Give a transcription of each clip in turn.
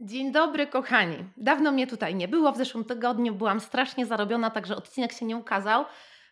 Dzień dobry, kochani. Dawno mnie tutaj nie było. W zeszłym tygodniu byłam strasznie zarobiona, także odcinek się nie ukazał.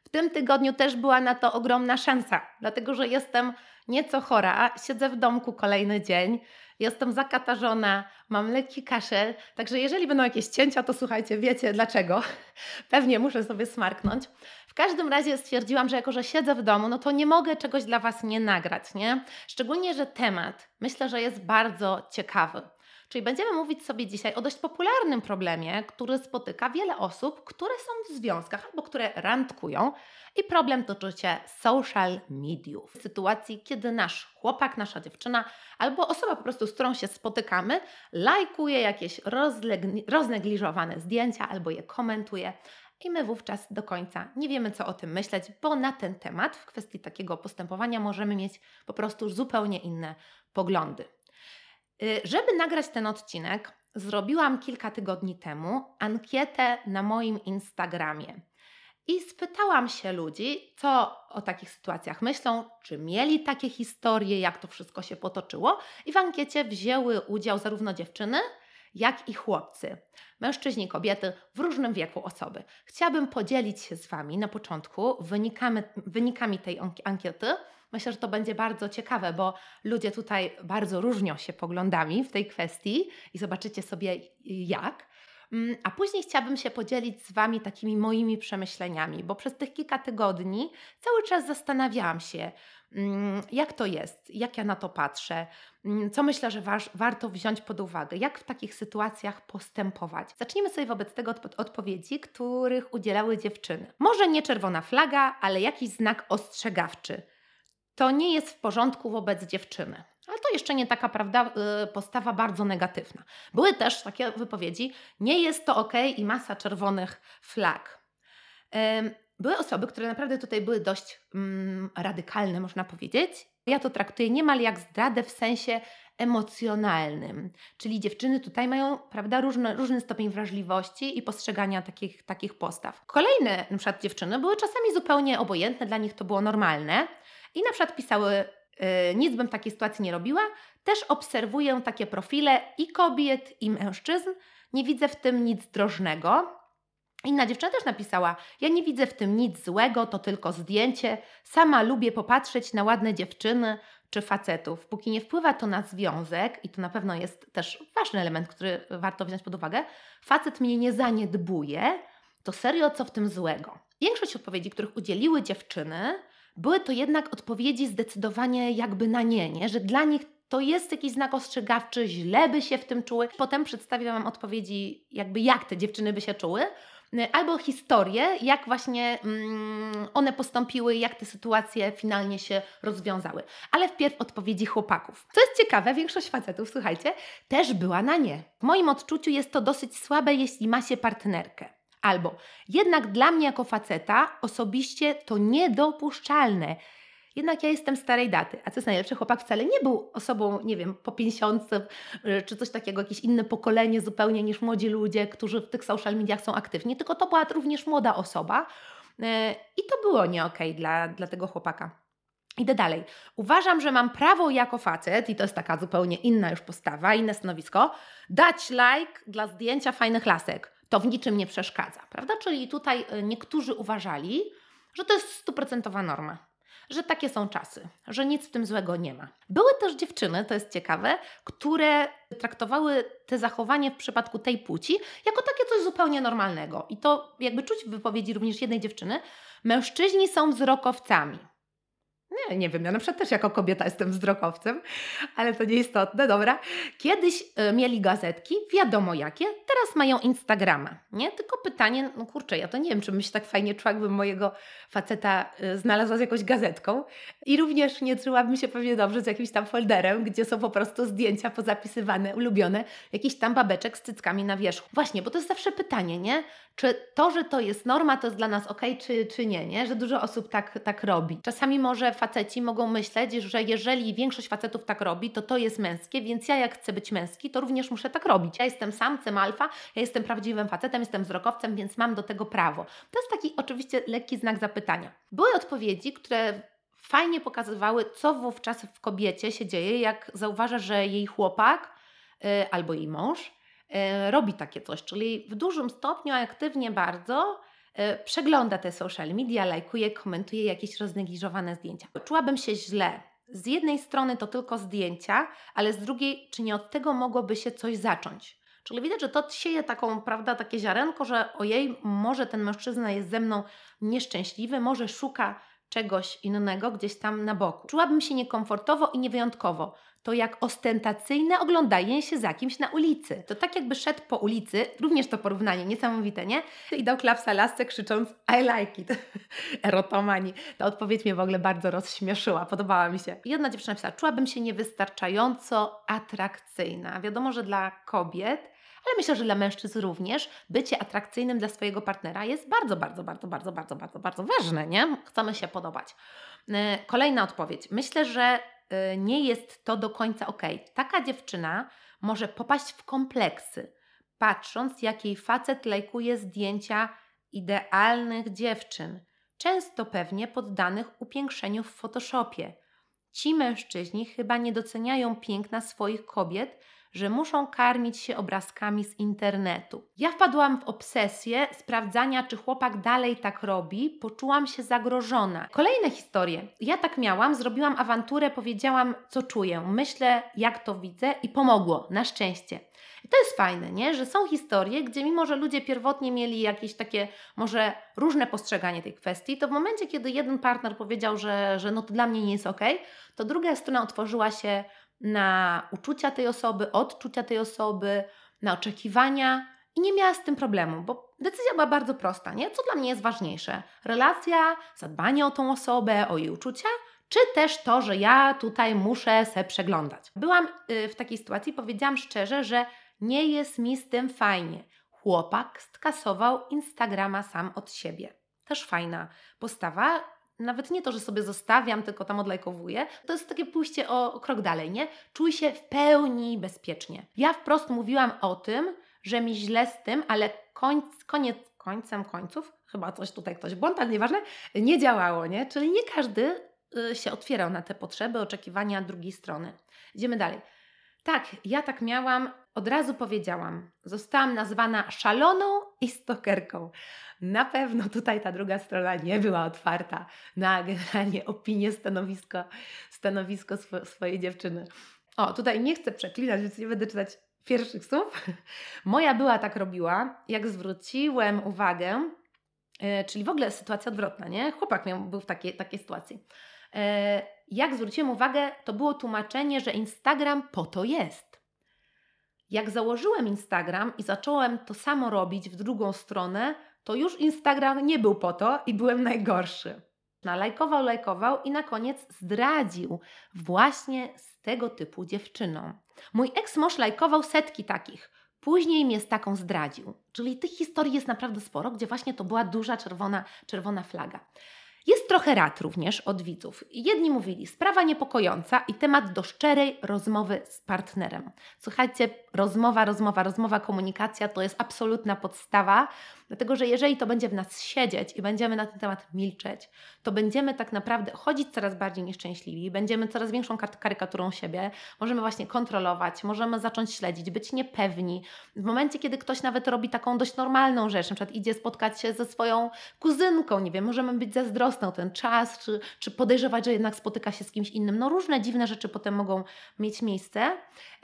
W tym tygodniu też była na to ogromna szansa, dlatego że jestem nieco chora. Siedzę w domku kolejny dzień. Jestem zakatarzona, mam lekki kaszel, także jeżeli będą jakieś cięcia, to słuchajcie, wiecie dlaczego. Pewnie muszę sobie smarknąć. W każdym razie stwierdziłam, że jako, że siedzę w domu, no to nie mogę czegoś dla Was nie nagrać, nie? Szczególnie, że temat myślę, że jest bardzo ciekawy. Czyli będziemy mówić sobie dzisiaj o dość popularnym problemie, który spotyka wiele osób, które są w związkach albo które randkują. I problem dotyczy się social mediów. W sytuacji, kiedy nasz chłopak, nasza dziewczyna albo osoba po prostu, z którą się spotykamy, lajkuje jakieś roznegliżowane zdjęcia albo je komentuje. I my wówczas do końca nie wiemy, co o tym myśleć, bo na ten temat, w kwestii takiego postępowania, możemy mieć po prostu zupełnie inne poglądy. Y, żeby nagrać ten odcinek, zrobiłam kilka tygodni temu ankietę na moim Instagramie. I spytałam się ludzi, co o takich sytuacjach myślą, czy mieli takie historie, jak to wszystko się potoczyło. I w ankiecie wzięły udział zarówno dziewczyny, jak i chłopcy, mężczyźni, kobiety w różnym wieku osoby. Chciałabym podzielić się z Wami na początku wynikami, wynikami tej ankiety Myślę, że to będzie bardzo ciekawe, bo ludzie tutaj bardzo różnią się poglądami w tej kwestii i zobaczycie sobie jak. Mm, a później chciałabym się podzielić z Wami takimi moimi przemyśleniami, bo przez tych kilka tygodni cały czas zastanawiałam się, mm, jak to jest, jak ja na to patrzę, mm, co myślę, że wa warto wziąć pod uwagę, jak w takich sytuacjach postępować. Zacznijmy sobie wobec tego od odpowiedzi, których udzielały dziewczyny. Może nie czerwona flaga, ale jakiś znak ostrzegawczy to nie jest w porządku wobec dziewczyny. Ale to jeszcze nie taka prawda, y, postawa bardzo negatywna. Były też takie wypowiedzi, nie jest to ok i masa czerwonych flag. Były osoby, które naprawdę tutaj były dość mm, radykalne, można powiedzieć. Ja to traktuję niemal jak zdradę w sensie emocjonalnym. Czyli dziewczyny tutaj mają prawda, różny, różny stopień wrażliwości i postrzegania takich, takich postaw. Kolejne na przykład dziewczyny były czasami zupełnie obojętne, dla nich to było normalne i na przykład pisały, yy, nic bym w takiej sytuacji nie robiła. Też obserwuję takie profile i kobiet, i mężczyzn. Nie widzę w tym nic drożnego. Inna dziewczyna też napisała: Ja nie widzę w tym nic złego, to tylko zdjęcie. Sama lubię popatrzeć na ładne dziewczyny czy facetów. Póki nie wpływa to na związek, i to na pewno jest też ważny element, który warto wziąć pod uwagę, facet mnie nie zaniedbuje, to serio co w tym złego? Większość odpowiedzi, których udzieliły dziewczyny, były to jednak odpowiedzi zdecydowanie jakby na nie, nie? że dla nich to jest jakiś znak ostrzegawczy, źle by się w tym czuły. Potem przedstawię Wam odpowiedzi, jakby jak te dziewczyny by się czuły, albo historię, jak właśnie mm, one postąpiły, jak te sytuacje finalnie się rozwiązały. Ale wpierw odpowiedzi chłopaków. Co jest ciekawe, większość facetów, słuchajcie, też była na nie. W moim odczuciu jest to dosyć słabe, jeśli ma się partnerkę. Albo jednak dla mnie jako faceta osobiście to niedopuszczalne. Jednak ja jestem starej daty, a co jest najlepsze, chłopak wcale nie był osobą, nie wiem, po 50 y, czy coś takiego, jakieś inne pokolenie zupełnie niż młodzi ludzie, którzy w tych social mediach są aktywni, tylko to była również młoda osoba y, i to było nie okej okay dla, dla tego chłopaka. Idę dalej. Uważam, że mam prawo jako facet, i to jest taka zupełnie inna już postawa, inne stanowisko, dać like dla zdjęcia fajnych lasek to w niczym nie przeszkadza, prawda? Czyli tutaj y, niektórzy uważali, że to jest stuprocentowa norma, że takie są czasy, że nic w tym złego nie ma. Były też dziewczyny, to jest ciekawe, które traktowały te zachowanie w przypadku tej płci jako takie coś zupełnie normalnego. I to jakby czuć w wypowiedzi również jednej dziewczyny, mężczyźni są wzrokowcami. Nie, nie wiem, ja na przykład też jako kobieta jestem wzrokowcem, ale to nieistotne, dobra. Kiedyś y, mieli gazetki, wiadomo jakie, teraz mają Instagrama, nie? Tylko pytanie, no kurczę, ja to nie wiem, czy bym się tak fajnie czuła, gdybym mojego faceta y, znalazła z jakąś gazetką i również nie czułabym się pewnie dobrze z jakimś tam folderem, gdzie są po prostu zdjęcia pozapisywane, ulubione, jakiś tam babeczek z cyckami na wierzchu. Właśnie, bo to jest zawsze pytanie, nie? Czy to, że to jest norma, to jest dla nas ok, czy, czy nie, nie? Że dużo osób tak, tak robi. Czasami może faceci mogą myśleć, że jeżeli większość facetów tak robi, to to jest męskie, więc ja jak chcę być męski, to również muszę tak robić. Ja jestem samcem alfa, ja jestem prawdziwym facetem, jestem wzrokowcem, więc mam do tego prawo. To jest taki oczywiście lekki znak zapytania. Były odpowiedzi, które fajnie pokazywały, co wówczas w kobiecie się dzieje, jak zauważa, że jej chłopak y, albo jej mąż y, robi takie coś, czyli w dużym stopniu, aktywnie bardzo przegląda te social media, lajkuje, komentuje jakieś roznegliżowane zdjęcia. Czułabym się źle. Z jednej strony to tylko zdjęcia, ale z drugiej, czy nie od tego mogłoby się coś zacząć? Czyli widać, że to sieje taką, prawda, takie ziarenko, że ojej, może ten mężczyzna jest ze mną nieszczęśliwy, może szuka czegoś innego gdzieś tam na boku. Czułabym się niekomfortowo i niewyjątkowo. To jak ostentacyjne oglądanie się za kimś na ulicy. To tak jakby szedł po ulicy, również to porównanie niesamowite, nie? I dał klapsa lasce krzycząc I like it. Erotomani. Ta odpowiedź mnie w ogóle bardzo rozśmieszyła, podobała mi się. Jedna dziewczyna pisała, czułabym się niewystarczająco atrakcyjna. Wiadomo, że dla kobiet ale myślę, że dla mężczyzn również bycie atrakcyjnym dla swojego partnera jest bardzo, bardzo, bardzo, bardzo, bardzo, bardzo, bardzo ważne, nie? Chcemy się podobać. E, kolejna odpowiedź. Myślę, że nie jest to do końca ok. Taka dziewczyna może popaść w kompleksy, patrząc, jak jej facet lajkuje zdjęcia idealnych dziewczyn, często pewnie poddanych upiększeniu w Photoshopie. Ci mężczyźni chyba nie doceniają piękna swoich kobiet, że muszą karmić się obrazkami z internetu. Ja wpadłam w obsesję sprawdzania, czy chłopak dalej tak robi, poczułam się zagrożona. Kolejne historie. Ja tak miałam, zrobiłam awanturę, powiedziałam, co czuję, myślę, jak to widzę i pomogło, na szczęście. I to jest fajne, nie? że są historie, gdzie mimo, że ludzie pierwotnie mieli jakieś takie może różne postrzeganie tej kwestii, to w momencie, kiedy jeden partner powiedział, że, że no to dla mnie nie jest ok, to druga strona otworzyła się na uczucia tej osoby, odczucia tej osoby, na oczekiwania i nie miała z tym problemu, bo decyzja była bardzo prosta, nie? Co dla mnie jest ważniejsze? Relacja, zadbanie o tą osobę, o jej uczucia, czy też to, że ja tutaj muszę se przeglądać. Byłam y, w takiej sytuacji, powiedziałam szczerze, że nie jest mi z tym fajnie. Chłopak skasował Instagrama sam od siebie. Też fajna postawa, nawet nie to, że sobie zostawiam, tylko tam odlajkowuję, to jest takie pójście o, krok dalej, nie? Czuj się w pełni bezpiecznie. Ja wprost mówiłam o tym, że mi źle z tym, ale końc, koniec, końcem końców, chyba coś tutaj ktoś błąd, ale nieważne, nie działało, nie? Czyli nie każdy y, się otwierał na te potrzeby, oczekiwania drugiej strony. Idziemy dalej. Tak, ja tak miałam, od razu powiedziałam. Zostałam nazwana szaloną i stokerką. Na pewno tutaj ta druga strona nie była otwarta na generalnie opinię, stanowisko, stanowisko swo swojej dziewczyny. O, tutaj nie chcę przeklinać, więc nie będę czytać pierwszych słów. Moja była tak robiła, jak zwróciłem uwagę, yy, czyli w ogóle sytuacja odwrotna, nie? Chłopak miał, był w takiej, takiej sytuacji. Yy, jak zwróciłem uwagę, to było tłumaczenie, że Instagram po to jest. Jak założyłem Instagram i zacząłem to samo robić w drugą stronę, to już Instagram nie był po to i byłem najgorszy. Lajkował, lajkował i na koniec zdradził właśnie z tego typu dziewczyną. Mój ex-mąż lajkował setki takich. Później mnie z taką zdradził. Czyli tych historii jest naprawdę sporo, gdzie właśnie to była duża czerwona, czerwona flaga. Jest trochę rad również od widzów. Jedni mówili, sprawa niepokojąca i temat do szczerej rozmowy z partnerem. Słuchajcie, rozmowa, rozmowa, rozmowa, komunikacja to jest absolutna podstawa, dlatego że jeżeli to będzie w nas siedzieć i będziemy na ten temat milczeć, to będziemy tak naprawdę chodzić coraz bardziej nieszczęśliwi, będziemy coraz większą karykaturą siebie, możemy właśnie kontrolować, możemy zacząć śledzić, być niepewni. W momencie, kiedy ktoś nawet robi taką dość normalną rzecz, na przykład idzie spotkać się ze swoją kuzynką, nie wiem, możemy być zazdrosne o ten czas, czy, czy podejrzewać, że jednak spotyka się z kimś innym. No różne dziwne rzeczy potem mogą mieć miejsce,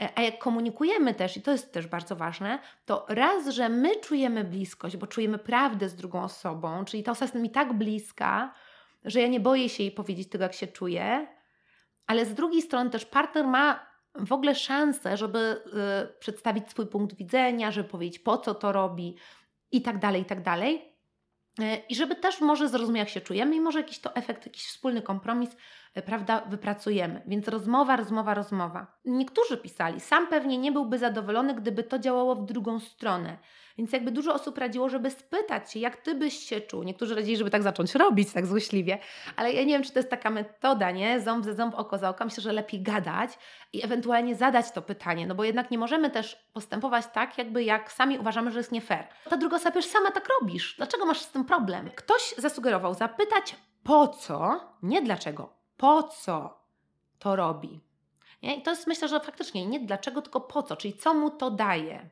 e, a jak komunikujemy też, i to jest też bardzo ważne, to raz, że my czujemy bliskość, bo czujemy prawdę z drugą osobą, czyli ta osoba jest mi tak bliska, że ja nie boję się jej powiedzieć tego, jak się czuję, ale z drugiej strony też partner ma w ogóle szansę, żeby y, przedstawić swój punkt widzenia, żeby powiedzieć po co to robi i tak dalej, i tak dalej. E, I żeby też może zrozumieć, jak się czujemy, i może jakiś to efekt, jakiś wspólny kompromis, prawda, wypracujemy. Więc rozmowa, rozmowa, rozmowa. Niektórzy pisali, sam pewnie nie byłby zadowolony, gdyby to działało w drugą stronę. Więc jakby dużo osób radziło, żeby spytać się, jak ty byś się czuł. Niektórzy radzili, żeby tak zacząć robić, tak złośliwie, ale ja nie wiem, czy to jest taka metoda, nie? Ząb ze ząb, oko za oko. Myślę, że lepiej gadać i ewentualnie zadać to pytanie, no bo jednak nie możemy też postępować tak, jakby jak sami uważamy, że jest nie fair. Ta druga osoba już sama tak robisz. Dlaczego masz z tym problem? Ktoś zasugerował zapytać po co, nie dlaczego, po co to robi. Nie? I to jest myślę, że faktycznie nie dlaczego, tylko po co, czyli co mu to daje.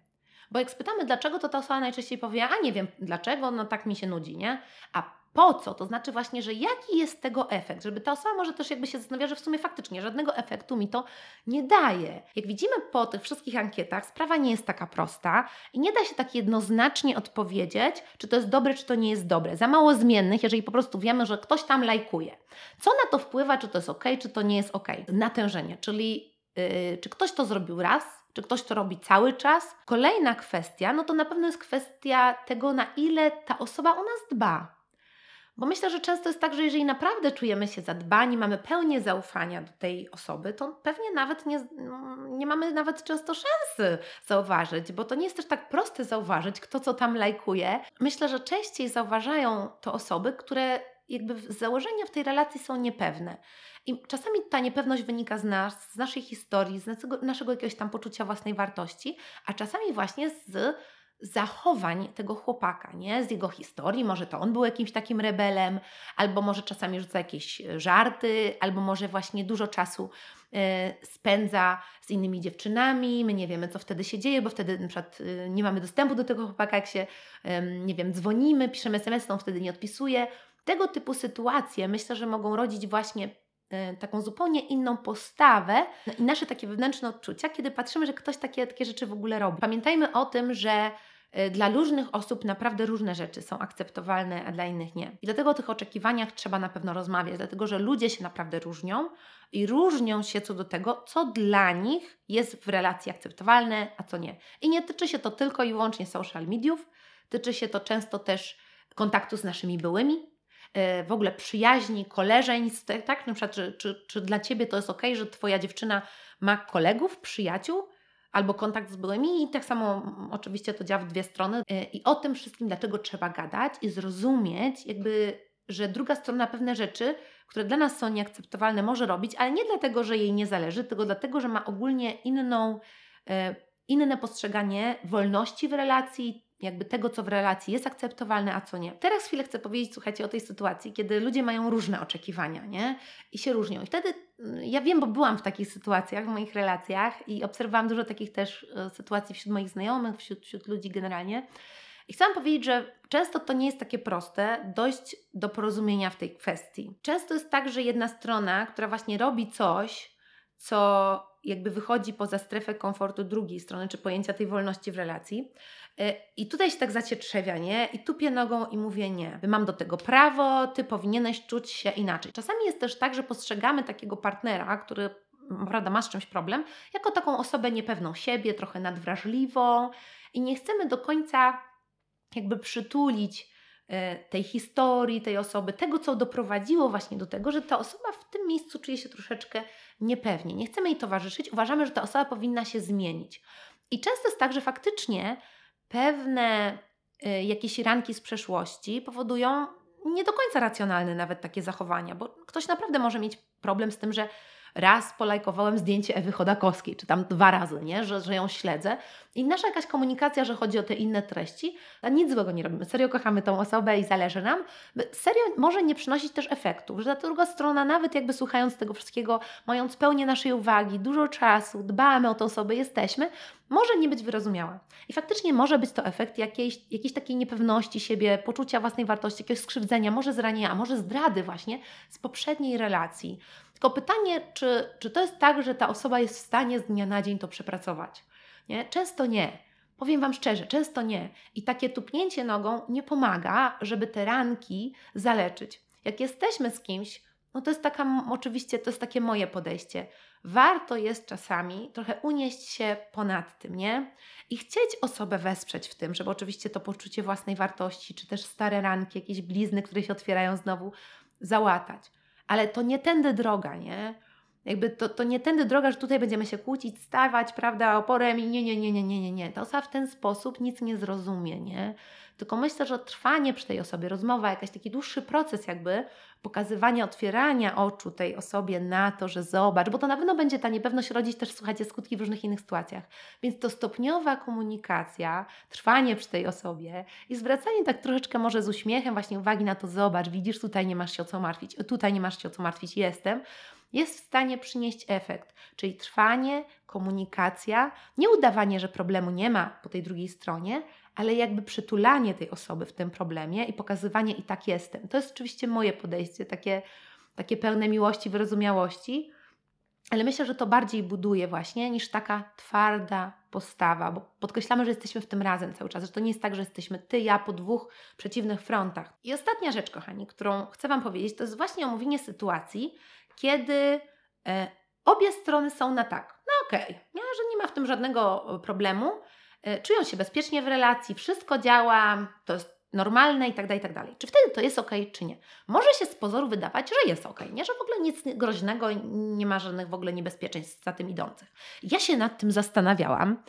Bo jak spytamy dlaczego, to ta osoba najczęściej powie, a nie wiem dlaczego, no tak mi się nudzi, nie? A po co? To znaczy właśnie, że jaki jest tego efekt, żeby ta osoba może też jakby się zastanawia, że w sumie faktycznie żadnego efektu mi to nie daje. Jak widzimy po tych wszystkich ankietach, sprawa nie jest taka prosta i nie da się tak jednoznacznie odpowiedzieć, czy to jest dobre, czy to nie jest dobre. Za mało zmiennych, jeżeli po prostu wiemy, że ktoś tam lajkuje. Co na to wpływa, czy to jest ok, czy to nie jest ok? Natężenie, czyli yy, czy ktoś to zrobił raz, czy ktoś to robi cały czas? Kolejna kwestia, no to na pewno jest kwestia tego, na ile ta osoba o nas dba. Bo myślę, że często jest tak, że jeżeli naprawdę czujemy się zadbani, mamy pełnię zaufania do tej osoby, to pewnie nawet nie, nie mamy nawet często szansy zauważyć, bo to nie jest też tak proste zauważyć, kto co tam lajkuje. Myślę, że częściej zauważają to osoby, które jakby z założenia w tej relacji są niepewne. I czasami ta niepewność wynika z nas, z naszej historii, z naszego, naszego jakiegoś tam poczucia własnej wartości, a czasami właśnie z zachowań tego chłopaka, nie? Z jego historii, może to on był jakimś takim rebelem, albo może czasami rzuca jakieś e, żarty, albo może właśnie dużo czasu y, spędza z innymi dziewczynami, my nie wiemy, co wtedy się dzieje, bo wtedy na przykład y, nie mamy dostępu do tego chłopaka, jak się, nie wiem, dzwonimy, piszemy SMS, on wtedy nie odpisuje. Tego typu sytuacje myślę, że mogą rodzić właśnie taką zupełnie inną postawę i nasze takie wewnętrzne odczucia, kiedy patrzymy, że ktoś takie, takie rzeczy w ogóle robi. Pamiętajmy o tym, że Y, dla różnych osób naprawdę różne rzeczy są akceptowalne, a dla innych nie. I dlatego o tych oczekiwaniach trzeba na pewno rozmawiać, dlatego że ludzie się naprawdę różnią i różnią się co do tego, co dla nich jest w relacji akceptowalne, a co nie. I nie tyczy się to tylko i wyłącznie social mediów, tyczy się to często też kontaktu z naszymi byłymi, y, w ogóle przyjaźni, koleżeństw, tak? Na przykład, czy, czy, czy dla Ciebie to jest ok, że Twoja dziewczyna ma kolegów, przyjaciół, albo kontakt z byłymi i tak samo oczywiście to działa w dwie strony. Y, I o tym wszystkim, dlaczego trzeba gadać i zrozumieć, jakby, że druga strona pewne rzeczy, które dla nas są nieakceptowalne, może robić, ale nie dlatego, że jej nie zależy, tylko dlatego, że ma ogólnie inną, y, inne postrzeganie wolności w relacji, jakby tego, co w relacji jest akceptowalne, a co nie. Teraz chwilę chcę powiedzieć, słuchajcie, o tej sytuacji, kiedy ludzie mają różne oczekiwania, nie? I się różnią. I wtedy, mm, ja wiem, bo byłam w takich sytuacjach, w moich relacjach i obserwowałam dużo takich też e, sytuacji wśród moich znajomych, wśród, wśród ludzi generalnie. I chciałam powiedzieć, że często to nie jest takie proste dojść do porozumienia w tej kwestii. Często jest tak, że jedna strona, która właśnie robi coś, co jakby wychodzi poza strefę komfortu drugiej strony, czy pojęcia tej wolności w relacji, E, I tutaj się tak zacietrzewia, nie? I tupię nogą i mówię nie. Mam do tego prawo, ty powinieneś czuć się inaczej. Czasami jest też tak, że postrzegamy takiego partnera, który prawda, ma z czymś problem, jako taką osobę niepewną siebie, trochę nadwrażliwą i nie chcemy do końca jakby przytulić tej historii, tej osoby, tego, co doprowadziło właśnie do tego, że ta osoba w tym miejscu czuje się troszeczkę niepewnie. Nie chcemy jej towarzyszyć, uważamy, że ta osoba powinna się zmienić. I często jest tak, że faktycznie pewne y, jakieś ranki z przeszłości powodują nie do końca racjonalne nawet takie zachowania, bo ktoś naprawdę może mieć problem z tym, że raz polajkowałem zdjęcie Ewy Chodakowskiej, czy tam dwa razy, nie? Że, że ją śledzę. I nasza jakaś komunikacja, że chodzi o te inne treści, a nic złego nie robimy. Serio kochamy tą osobę i zależy nam. Serio może nie przynosić też efektów, że ta druga strona, nawet jakby słuchając tego wszystkiego, mając pełnię naszej uwagi, dużo czasu, dbamy o tę osobę, jesteśmy, może nie być wyrozumiała. I faktycznie może być to efekt jakiejś, jakiejś takiej niepewności siebie, poczucia własnej wartości, jakiegoś skrzywdzenia, może zranienia, może zdrady właśnie z poprzedniej relacji. Tylko pytanie, czy, czy to jest tak, że ta osoba jest w stanie z dnia na dzień to przepracować? Nie? Często nie. Powiem Wam szczerze, często nie. I takie tupnięcie nogą nie pomaga, żeby te ranki zaleczyć. Jak jesteśmy z kimś, no to jest taka, oczywiście to jest takie moje podejście. Warto jest czasami trochę unieść się ponad tym, nie? I chcieć osobę wesprzeć w tym, żeby oczywiście to poczucie własnej wartości, czy też stare ranki, jakieś blizny, które się otwierają znowu, załatać ale to nie tędy droga, nie? Jakby to, to nie tędy droga, że tutaj będziemy się kłócić, stawać, prawda, oporem i nie, nie, nie, nie, nie, nie, nie. Ta osoba w ten sposób nic nie zrozumie, nie? Tylko myślę, że trwanie przy tej osobie, rozmowa, jakiś taki dłuższy proces jakby pokazywania, otwierania oczu tej osobie na to, że zobacz, bo to na pewno będzie ta niepewność rodzić też, słuchajcie, skutki w różnych innych sytuacjach. Więc to stopniowa komunikacja, trwanie przy tej osobie i zwracanie tak troszeczkę może z uśmiechem właśnie uwagi na to, zobacz, widzisz, tutaj nie masz się o co martwić, tutaj nie masz się o co martwić, jestem jest w stanie przynieść efekt, czyli trwanie, komunikacja, nie udawanie, że problemu nie ma po tej drugiej stronie, ale jakby przytulanie tej osoby w tym problemie i pokazywanie i tak jestem. To jest oczywiście moje podejście, takie, takie pełne miłości, wyrozumiałości, ale myślę, że to bardziej buduje właśnie niż taka twarda postawa, bo podkreślamy, że jesteśmy w tym razem cały czas, że to nie jest tak, że jesteśmy ty, ja po dwóch przeciwnych frontach. I ostatnia rzecz, kochani, którą chcę Wam powiedzieć, to jest właśnie omówienie sytuacji, kiedy e, obie strony są na tak. No okej, okay, że nie ma w tym żadnego e, problemu, e, czują się bezpiecznie w relacji, wszystko działa, to jest normalne i tak dalej, i tak dalej. Czy wtedy to jest ok, czy nie? Może się z pozoru wydawać, że jest ok, nie? Że w ogóle nic groźnego, nie ma żadnych w ogóle niebezpieczeństw za tym idących. Ja się nad tym zastanawiałam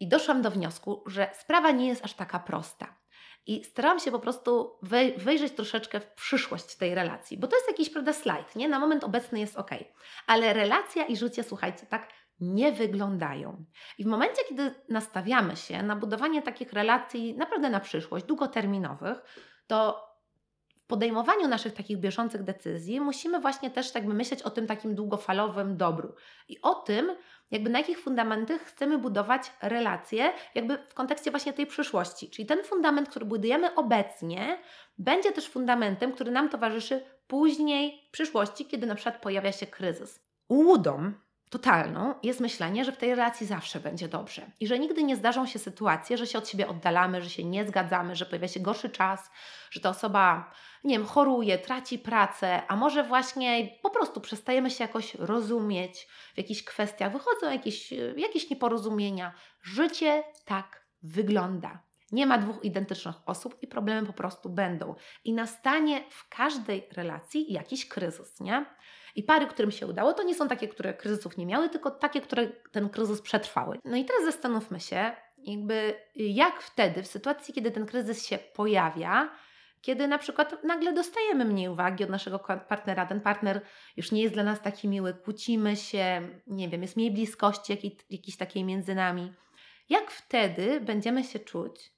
i doszłam do wniosku, że sprawa nie jest aż taka prosta. I starałam się po prostu wejrzeć troszeczkę w przyszłość tej relacji, bo to jest jakiś, prawda, slajd, nie? Na moment obecny jest ok. Ale relacja i życie, słuchajcie, tak nie wyglądają. I w momencie, kiedy nastawiamy się na budowanie takich relacji naprawdę na przyszłość, długoterminowych, to podejmowaniu naszych takich bieżących decyzji musimy właśnie też jakby myśleć o tym takim długofalowym dobru i o tym, jakby na jakich fundamentach chcemy budować relacje, jakby w kontekście właśnie tej przyszłości. Czyli ten fundament, który budujemy obecnie, będzie też fundamentem, który nam towarzyszy później w przyszłości, kiedy na przykład pojawia się kryzys. Ułudą totalną jest myślenie, że w tej relacji zawsze będzie dobrze i że nigdy nie zdarzą się sytuacje, że się od siebie oddalamy, że się nie zgadzamy, że pojawia się gorszy czas, że ta osoba, nie wiem, choruje, traci pracę, a może właśnie po prostu przestajemy się jakoś rozumieć w jakichś kwestiach, wychodzą jakieś, jakieś nieporozumienia. Życie tak wygląda. Nie ma dwóch identycznych osób i problemy po prostu będą. I nastanie w każdej relacji jakiś kryzys, nie? I pary, którym się udało, to nie są takie, które kryzysów nie miały, tylko takie, które ten kryzys przetrwały. No i teraz zastanówmy się, jakby jak wtedy, w sytuacji, kiedy ten kryzys się pojawia, kiedy na przykład nagle dostajemy mniej uwagi od naszego partnera, ten partner już nie jest dla nas taki miły, kłócimy się, nie wiem, jest mniej bliskości jakiej, jakiejś takiej między nami. Jak wtedy będziemy się czuć,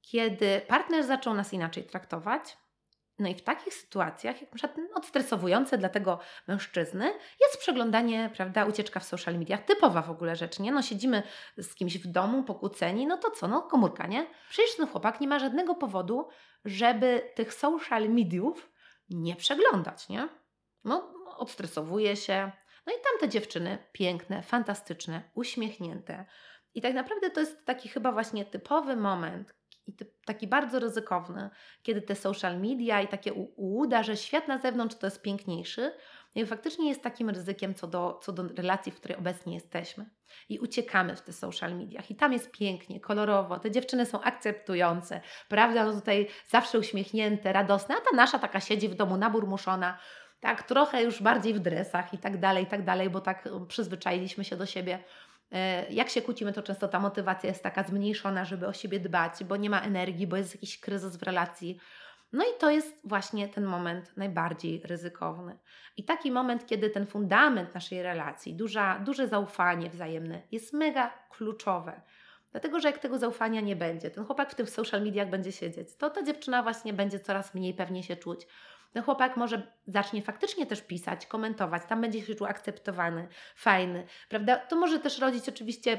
kiedy partner zaczął nas inaczej traktować, no i w takich sytuacjach, jak na przykład odstresowujące dla tego mężczyzny, jest przeglądanie, prawda, ucieczka w social mediach, typowa w ogóle rzecz, nie? No siedzimy z kimś w domu, pokłóceni, no to co, no komórka, nie? Przecież ten chłopak nie ma żadnego powodu, żeby tych social mediów nie przeglądać, nie? No, odstresowuje się. No i tamte dziewczyny, piękne, fantastyczne, uśmiechnięte. I tak naprawdę to jest taki chyba właśnie typowy moment, i taki bardzo ryzykowny, kiedy te social media i takie ułuda, że świat na zewnątrz to jest piękniejszy, i faktycznie jest takim ryzykiem co do, co do relacji, w której obecnie jesteśmy. I uciekamy w te social mediach. I tam jest pięknie, kolorowo, te dziewczyny są akceptujące, prawda? No tutaj zawsze uśmiechnięte, radosne, a ta nasza taka siedzi w domu naburmuszona, tak, trochę już bardziej w dresach i tak dalej, i tak dalej, bo tak przyzwyczailiśmy się do siebie. E, jak się kłócimy, to często ta motywacja jest taka zmniejszona, żeby o siebie dbać, bo nie ma energii, bo jest jakiś kryzys w relacji. No i to jest właśnie ten moment najbardziej ryzykowny. I taki moment, kiedy ten fundament naszej relacji, duża, duże zaufanie wzajemne jest mega kluczowe. Dlatego, że jak tego zaufania nie będzie, ten chłopak w tych social mediach będzie siedzieć, to ta dziewczyna właśnie będzie coraz mniej pewnie się czuć ten chłopak może zacznie faktycznie też pisać, komentować, tam będzie się czuł akceptowany, fajny, prawda? To może też rodzić oczywiście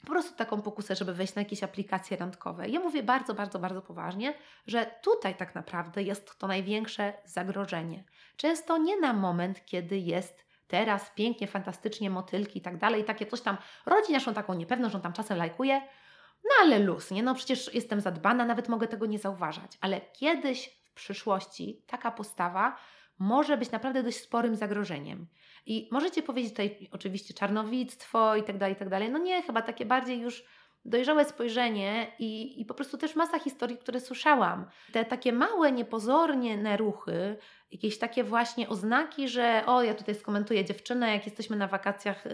po prostu taką pokusę, żeby wejść na jakieś aplikacje randkowe. Ja mówię bardzo, bardzo, bardzo poważnie, że tutaj tak naprawdę jest to największe zagrożenie. Często nie na moment, kiedy jest teraz pięknie, fantastycznie, motylki i tak dalej, takie coś tam rodzi naszą taką niepewność, on tam czasem lajkuje, no ale luz, nie? No przecież jestem zadbana, nawet mogę tego nie zauważać. Ale kiedyś przyszłości taka postawa może być naprawdę dość sporym zagrożeniem. I możecie powiedzieć tutaj oczywiście czarnowictwo i tak dalej, i tak dalej. No nie, chyba takie bardziej już dojrzałe spojrzenie i, i po prostu też masa historii, które słyszałam. Te takie małe, niepozornie ruchy, jakieś takie właśnie oznaki, że o, ja tutaj skomentuję dziewczynę, jak jesteśmy na wakacjach y,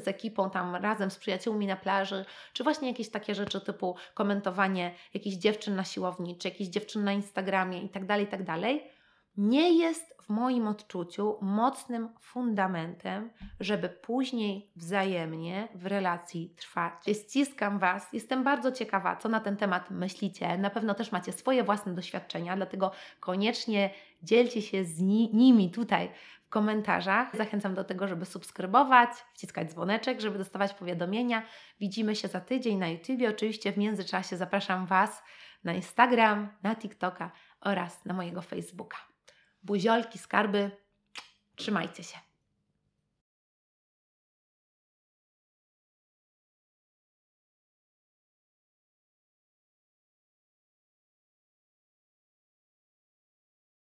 z ekipą tam razem z przyjaciółmi na plaży, czy właśnie jakieś takie rzeczy typu komentowanie jakichś dziewczyn na siłowni, czy jakichś dziewczyn na Instagramie i tak dalej, i tak dalej nie jest w moim odczuciu mocnym fundamentem, żeby później wzajemnie w relacji trwać. Ściskam Was, jestem bardzo ciekawa, co na ten temat myślicie. Na pewno też macie swoje własne doświadczenia, dlatego koniecznie dzielcie się z nimi tutaj w komentarzach. Zachęcam do tego, żeby subskrybować, wciskać dzwoneczek, żeby dostawać powiadomienia. Widzimy się za tydzień na YouTubie. Oczywiście w międzyczasie zapraszam Was na Instagram, na TikToka oraz na mojego Facebooka. Buziolki, skarby, trzymajcie się.